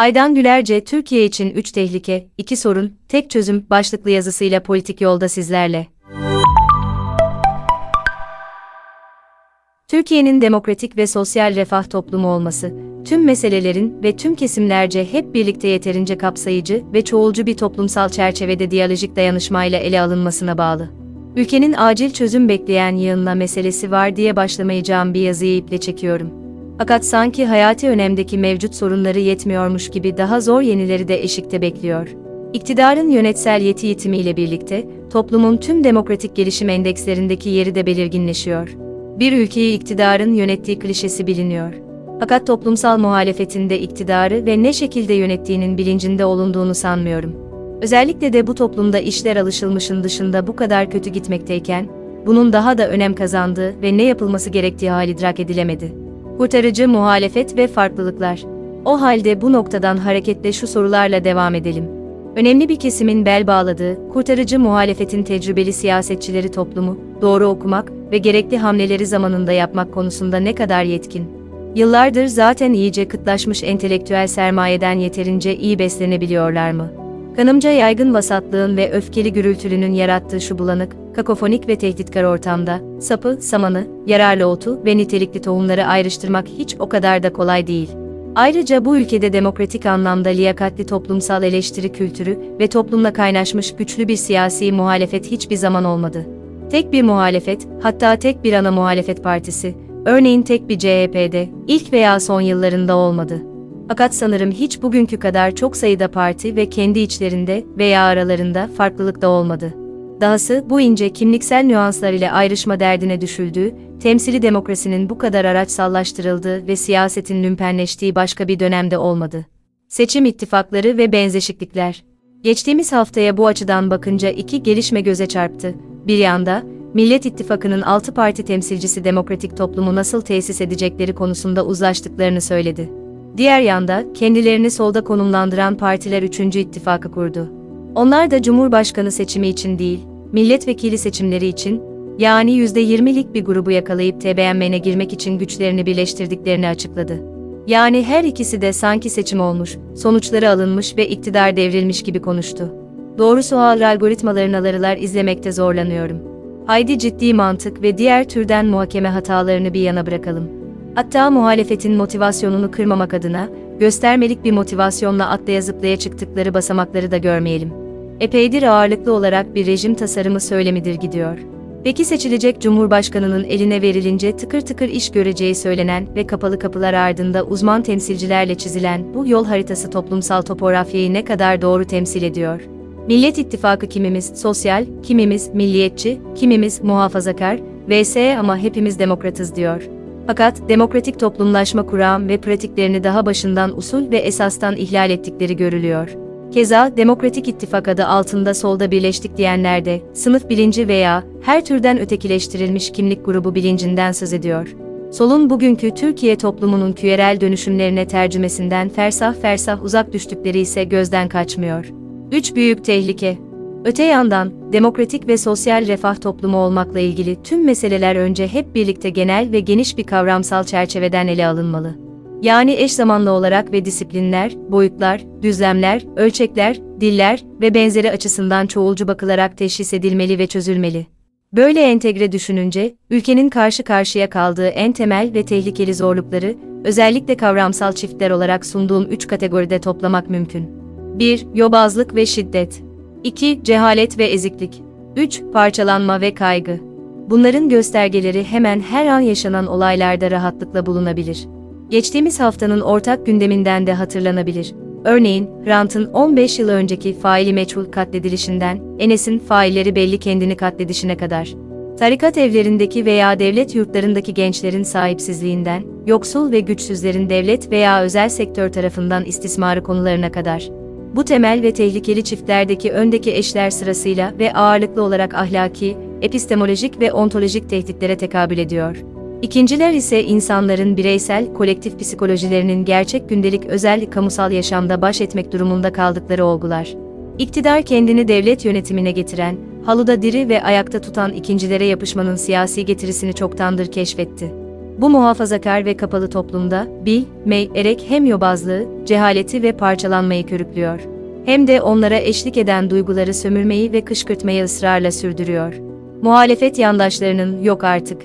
Aydan Gülerce Türkiye için 3 tehlike, 2 sorun, tek çözüm başlıklı yazısıyla politik yolda sizlerle. Türkiye'nin demokratik ve sosyal refah toplumu olması, tüm meselelerin ve tüm kesimlerce hep birlikte yeterince kapsayıcı ve çoğulcu bir toplumsal çerçevede diyalojik dayanışmayla ele alınmasına bağlı. Ülkenin acil çözüm bekleyen yığınla meselesi var diye başlamayacağım bir yazıyı iple çekiyorum. Fakat sanki hayati önemdeki mevcut sorunları yetmiyormuş gibi daha zor yenileri de eşikte bekliyor. İktidarın yönetsel yeti yitimiyle birlikte, toplumun tüm demokratik gelişim endekslerindeki yeri de belirginleşiyor. Bir ülkeyi iktidarın yönettiği klişesi biliniyor. Fakat toplumsal muhalefetinde iktidarı ve ne şekilde yönettiğinin bilincinde olunduğunu sanmıyorum. Özellikle de bu toplumda işler alışılmışın dışında bu kadar kötü gitmekteyken, bunun daha da önem kazandığı ve ne yapılması gerektiği hal idrak edilemedi. Kurtarıcı muhalefet ve farklılıklar. O halde bu noktadan hareketle şu sorularla devam edelim. Önemli bir kesimin bel bağladığı, kurtarıcı muhalefetin tecrübeli siyasetçileri toplumu, doğru okumak ve gerekli hamleleri zamanında yapmak konusunda ne kadar yetkin? Yıllardır zaten iyice kıtlaşmış entelektüel sermayeden yeterince iyi beslenebiliyorlar mı? Kanımca yaygın vasatlığın ve öfkeli gürültülünün yarattığı şu bulanık, kakofonik ve tehditkar ortamda, sapı, samanı, yararlı otu ve nitelikli tohumları ayrıştırmak hiç o kadar da kolay değil. Ayrıca bu ülkede demokratik anlamda liyakatli toplumsal eleştiri kültürü ve toplumla kaynaşmış güçlü bir siyasi muhalefet hiçbir zaman olmadı. Tek bir muhalefet, hatta tek bir ana muhalefet partisi, örneğin tek bir CHP'de, ilk veya son yıllarında olmadı. Fakat sanırım hiç bugünkü kadar çok sayıda parti ve kendi içlerinde veya aralarında farklılık da olmadı. Dahası bu ince kimliksel nüanslar ile ayrışma derdine düşüldüğü, temsili demokrasinin bu kadar araçsallaştırıldığı ve siyasetin lümpenleştiği başka bir dönemde olmadı. Seçim ittifakları ve benzeşiklikler. Geçtiğimiz haftaya bu açıdan bakınca iki gelişme göze çarptı. Bir yanda, Millet İttifakı'nın altı parti temsilcisi demokratik toplumu nasıl tesis edecekleri konusunda uzlaştıklarını söyledi. Diğer yanda, kendilerini solda konumlandıran partiler üçüncü ittifakı kurdu. Onlar da Cumhurbaşkanı seçimi için değil, milletvekili seçimleri için, yani %20'lik bir grubu yakalayıp TBMM'ne girmek için güçlerini birleştirdiklerini açıkladı. Yani her ikisi de sanki seçim olmuş, sonuçları alınmış ve iktidar devrilmiş gibi konuştu. Doğrusu o algoritmaların alarılar izlemekte zorlanıyorum. Haydi ciddi mantık ve diğer türden muhakeme hatalarını bir yana bırakalım. Hatta muhalefetin motivasyonunu kırmamak adına, göstermelik bir motivasyonla atlaya zıplaya çıktıkları basamakları da görmeyelim. Epeydir ağırlıklı olarak bir rejim tasarımı söylemidir gidiyor. Peki seçilecek Cumhurbaşkanının eline verilince tıkır tıkır iş göreceği söylenen ve kapalı kapılar ardında uzman temsilcilerle çizilen bu yol haritası toplumsal topografyayı ne kadar doğru temsil ediyor? Millet İttifakı kimimiz sosyal, kimimiz milliyetçi, kimimiz muhafazakar, vs ama hepimiz demokratız diyor. Fakat demokratik toplumlaşma kuram ve pratiklerini daha başından usul ve esastan ihlal ettikleri görülüyor. Keza Demokratik İttifak adı altında solda birleştik diyenler de sınıf bilinci veya her türden ötekileştirilmiş kimlik grubu bilincinden söz ediyor. Solun bugünkü Türkiye toplumunun küyerel dönüşümlerine tercümesinden fersah fersah uzak düştükleri ise gözden kaçmıyor. Üç büyük tehlike Öte yandan, demokratik ve sosyal refah toplumu olmakla ilgili tüm meseleler önce hep birlikte genel ve geniş bir kavramsal çerçeveden ele alınmalı. Yani eş zamanlı olarak ve disiplinler, boyutlar, düzlemler, ölçekler, diller ve benzeri açısından çoğulcu bakılarak teşhis edilmeli ve çözülmeli. Böyle entegre düşününce, ülkenin karşı karşıya kaldığı en temel ve tehlikeli zorlukları, özellikle kavramsal çiftler olarak sunduğum üç kategoride toplamak mümkün. 1. Yobazlık ve şiddet 2. Cehalet ve eziklik. 3. Parçalanma ve kaygı. Bunların göstergeleri hemen her an yaşanan olaylarda rahatlıkla bulunabilir. Geçtiğimiz haftanın ortak gündeminden de hatırlanabilir. Örneğin, Hrant'ın 15 yıl önceki faili meçhul katledilişinden, Enes'in failleri belli kendini katledişine kadar. Tarikat evlerindeki veya devlet yurtlarındaki gençlerin sahipsizliğinden, yoksul ve güçsüzlerin devlet veya özel sektör tarafından istismarı konularına kadar. Bu temel ve tehlikeli çiftlerdeki öndeki eşler sırasıyla ve ağırlıklı olarak ahlaki, epistemolojik ve ontolojik tehditlere tekabül ediyor. İkinciler ise insanların bireysel, kolektif psikolojilerinin gerçek gündelik özel kamusal yaşamda baş etmek durumunda kaldıkları olgular. İktidar kendini devlet yönetimine getiren, haluda diri ve ayakta tutan ikincilere yapışmanın siyasi getirisini çoktandır keşfetti. Bu muhafazakar ve kapalı toplumda, bil, mey, erek hem yobazlığı, cehaleti ve parçalanmayı körüklüyor. Hem de onlara eşlik eden duyguları sömürmeyi ve kışkırtmayı ısrarla sürdürüyor. Muhalefet yandaşlarının yok artık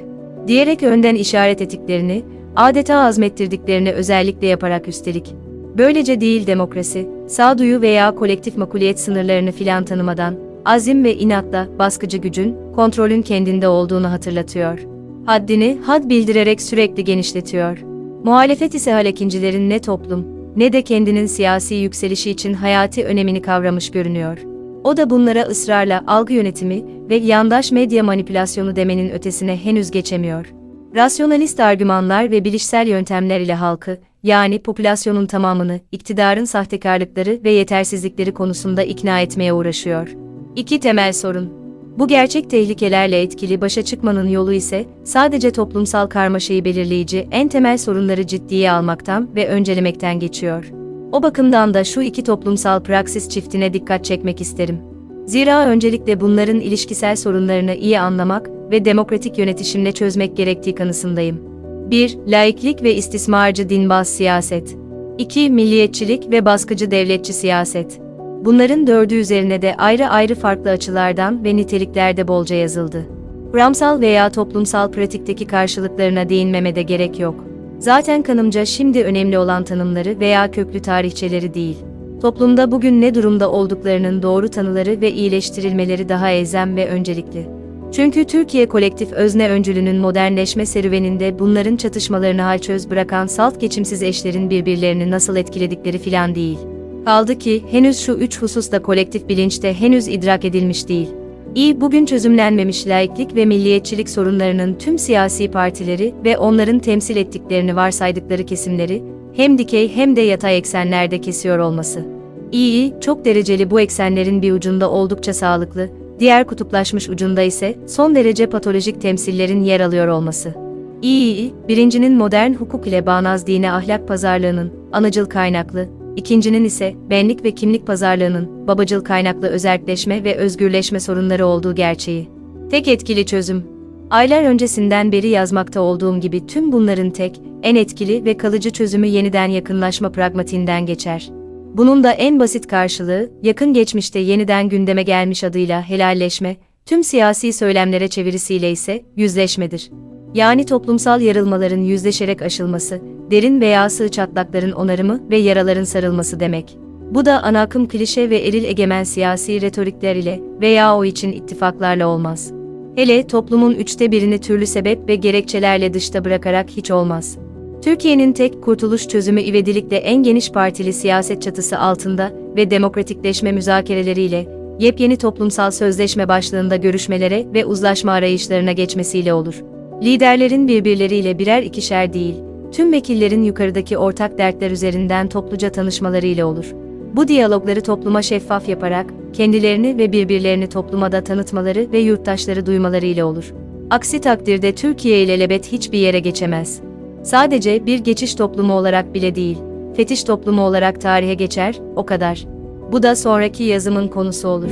diyerek önden işaret ettiklerini, adeta azmettirdiklerini özellikle yaparak üstelik. Böylece değil demokrasi, sağduyu veya kolektif makuliyet sınırlarını filan tanımadan, azim ve inatla baskıcı gücün, kontrolün kendinde olduğunu hatırlatıyor. Haddini had bildirerek sürekli genişletiyor. Muhalefet ise halekincilerin ne toplum, ne de kendinin siyasi yükselişi için hayati önemini kavramış görünüyor. O da bunlara ısrarla algı yönetimi ve yandaş medya manipülasyonu demenin ötesine henüz geçemiyor. Rasyonalist argümanlar ve bilişsel yöntemler ile halkı, yani popülasyonun tamamını, iktidarın sahtekarlıkları ve yetersizlikleri konusunda ikna etmeye uğraşıyor. İki temel sorun. Bu gerçek tehlikelerle etkili başa çıkmanın yolu ise sadece toplumsal karmaşayı belirleyici en temel sorunları ciddiye almaktan ve öncelemekten geçiyor. O bakımdan da şu iki toplumsal praksis çiftine dikkat çekmek isterim. Zira öncelikle bunların ilişkisel sorunlarını iyi anlamak ve demokratik yönetişimle çözmek gerektiği kanısındayım. 1. Laiklik ve istismarcı dinbaz siyaset. 2. Milliyetçilik ve baskıcı devletçi siyaset. Bunların dördü üzerine de ayrı ayrı farklı açılardan ve niteliklerde bolca yazıldı. Kuramsal veya toplumsal pratikteki karşılıklarına değinmeme de gerek yok. Zaten kanımca şimdi önemli olan tanımları veya köklü tarihçeleri değil. Toplumda bugün ne durumda olduklarının doğru tanıları ve iyileştirilmeleri daha elzem ve öncelikli. Çünkü Türkiye kolektif özne öncülünün modernleşme serüveninde bunların çatışmalarını halçöz bırakan salt geçimsiz eşlerin birbirlerini nasıl etkiledikleri filan değil. Kaldı ki henüz şu üç hususta kolektif bilinçte henüz idrak edilmiş değil. İyi bugün çözümlenmemiş laiklik ve milliyetçilik sorunlarının tüm siyasi partileri ve onların temsil ettiklerini varsaydıkları kesimleri, hem dikey hem de yatay eksenlerde kesiyor olması. İyi, çok dereceli bu eksenlerin bir ucunda oldukça sağlıklı, diğer kutuplaşmış ucunda ise son derece patolojik temsillerin yer alıyor olması. İyi, birincinin modern hukuk ile bağnaz dine ahlak pazarlığının, anıcıl kaynaklı, ikincinin ise benlik ve kimlik pazarlığının, babacıl kaynaklı özelleşme ve özgürleşme sorunları olduğu gerçeği. Tek etkili çözüm. Aylar öncesinden beri yazmakta olduğum gibi tüm bunların tek, en etkili ve kalıcı çözümü yeniden yakınlaşma pragmatiğinden geçer. Bunun da en basit karşılığı, yakın geçmişte yeniden gündeme gelmiş adıyla helalleşme, tüm siyasi söylemlere çevirisiyle ise yüzleşmedir. Yani toplumsal yarılmaların yüzleşerek aşılması, derin veya sığ çatlakların onarımı ve yaraların sarılması demek. Bu da ana akım klişe ve eril egemen siyasi retorikler ile veya o için ittifaklarla olmaz. Hele toplumun üçte birini türlü sebep ve gerekçelerle dışta bırakarak hiç olmaz. Türkiye'nin tek kurtuluş çözümü ivedilikle en geniş partili siyaset çatısı altında ve demokratikleşme müzakereleriyle, yepyeni toplumsal sözleşme başlığında görüşmelere ve uzlaşma arayışlarına geçmesiyle olur. Liderlerin birbirleriyle birer ikişer değil, tüm vekillerin yukarıdaki ortak dertler üzerinden topluca tanışmalarıyla olur. Bu diyalogları topluma şeffaf yaparak, kendilerini ve birbirlerini topluma da tanıtmaları ve yurttaşları duymalarıyla olur. Aksi takdirde Türkiye ile lebet hiçbir yere geçemez. Sadece bir geçiş toplumu olarak bile değil, fetiş toplumu olarak tarihe geçer, o kadar. Bu da sonraki yazımın konusu olur.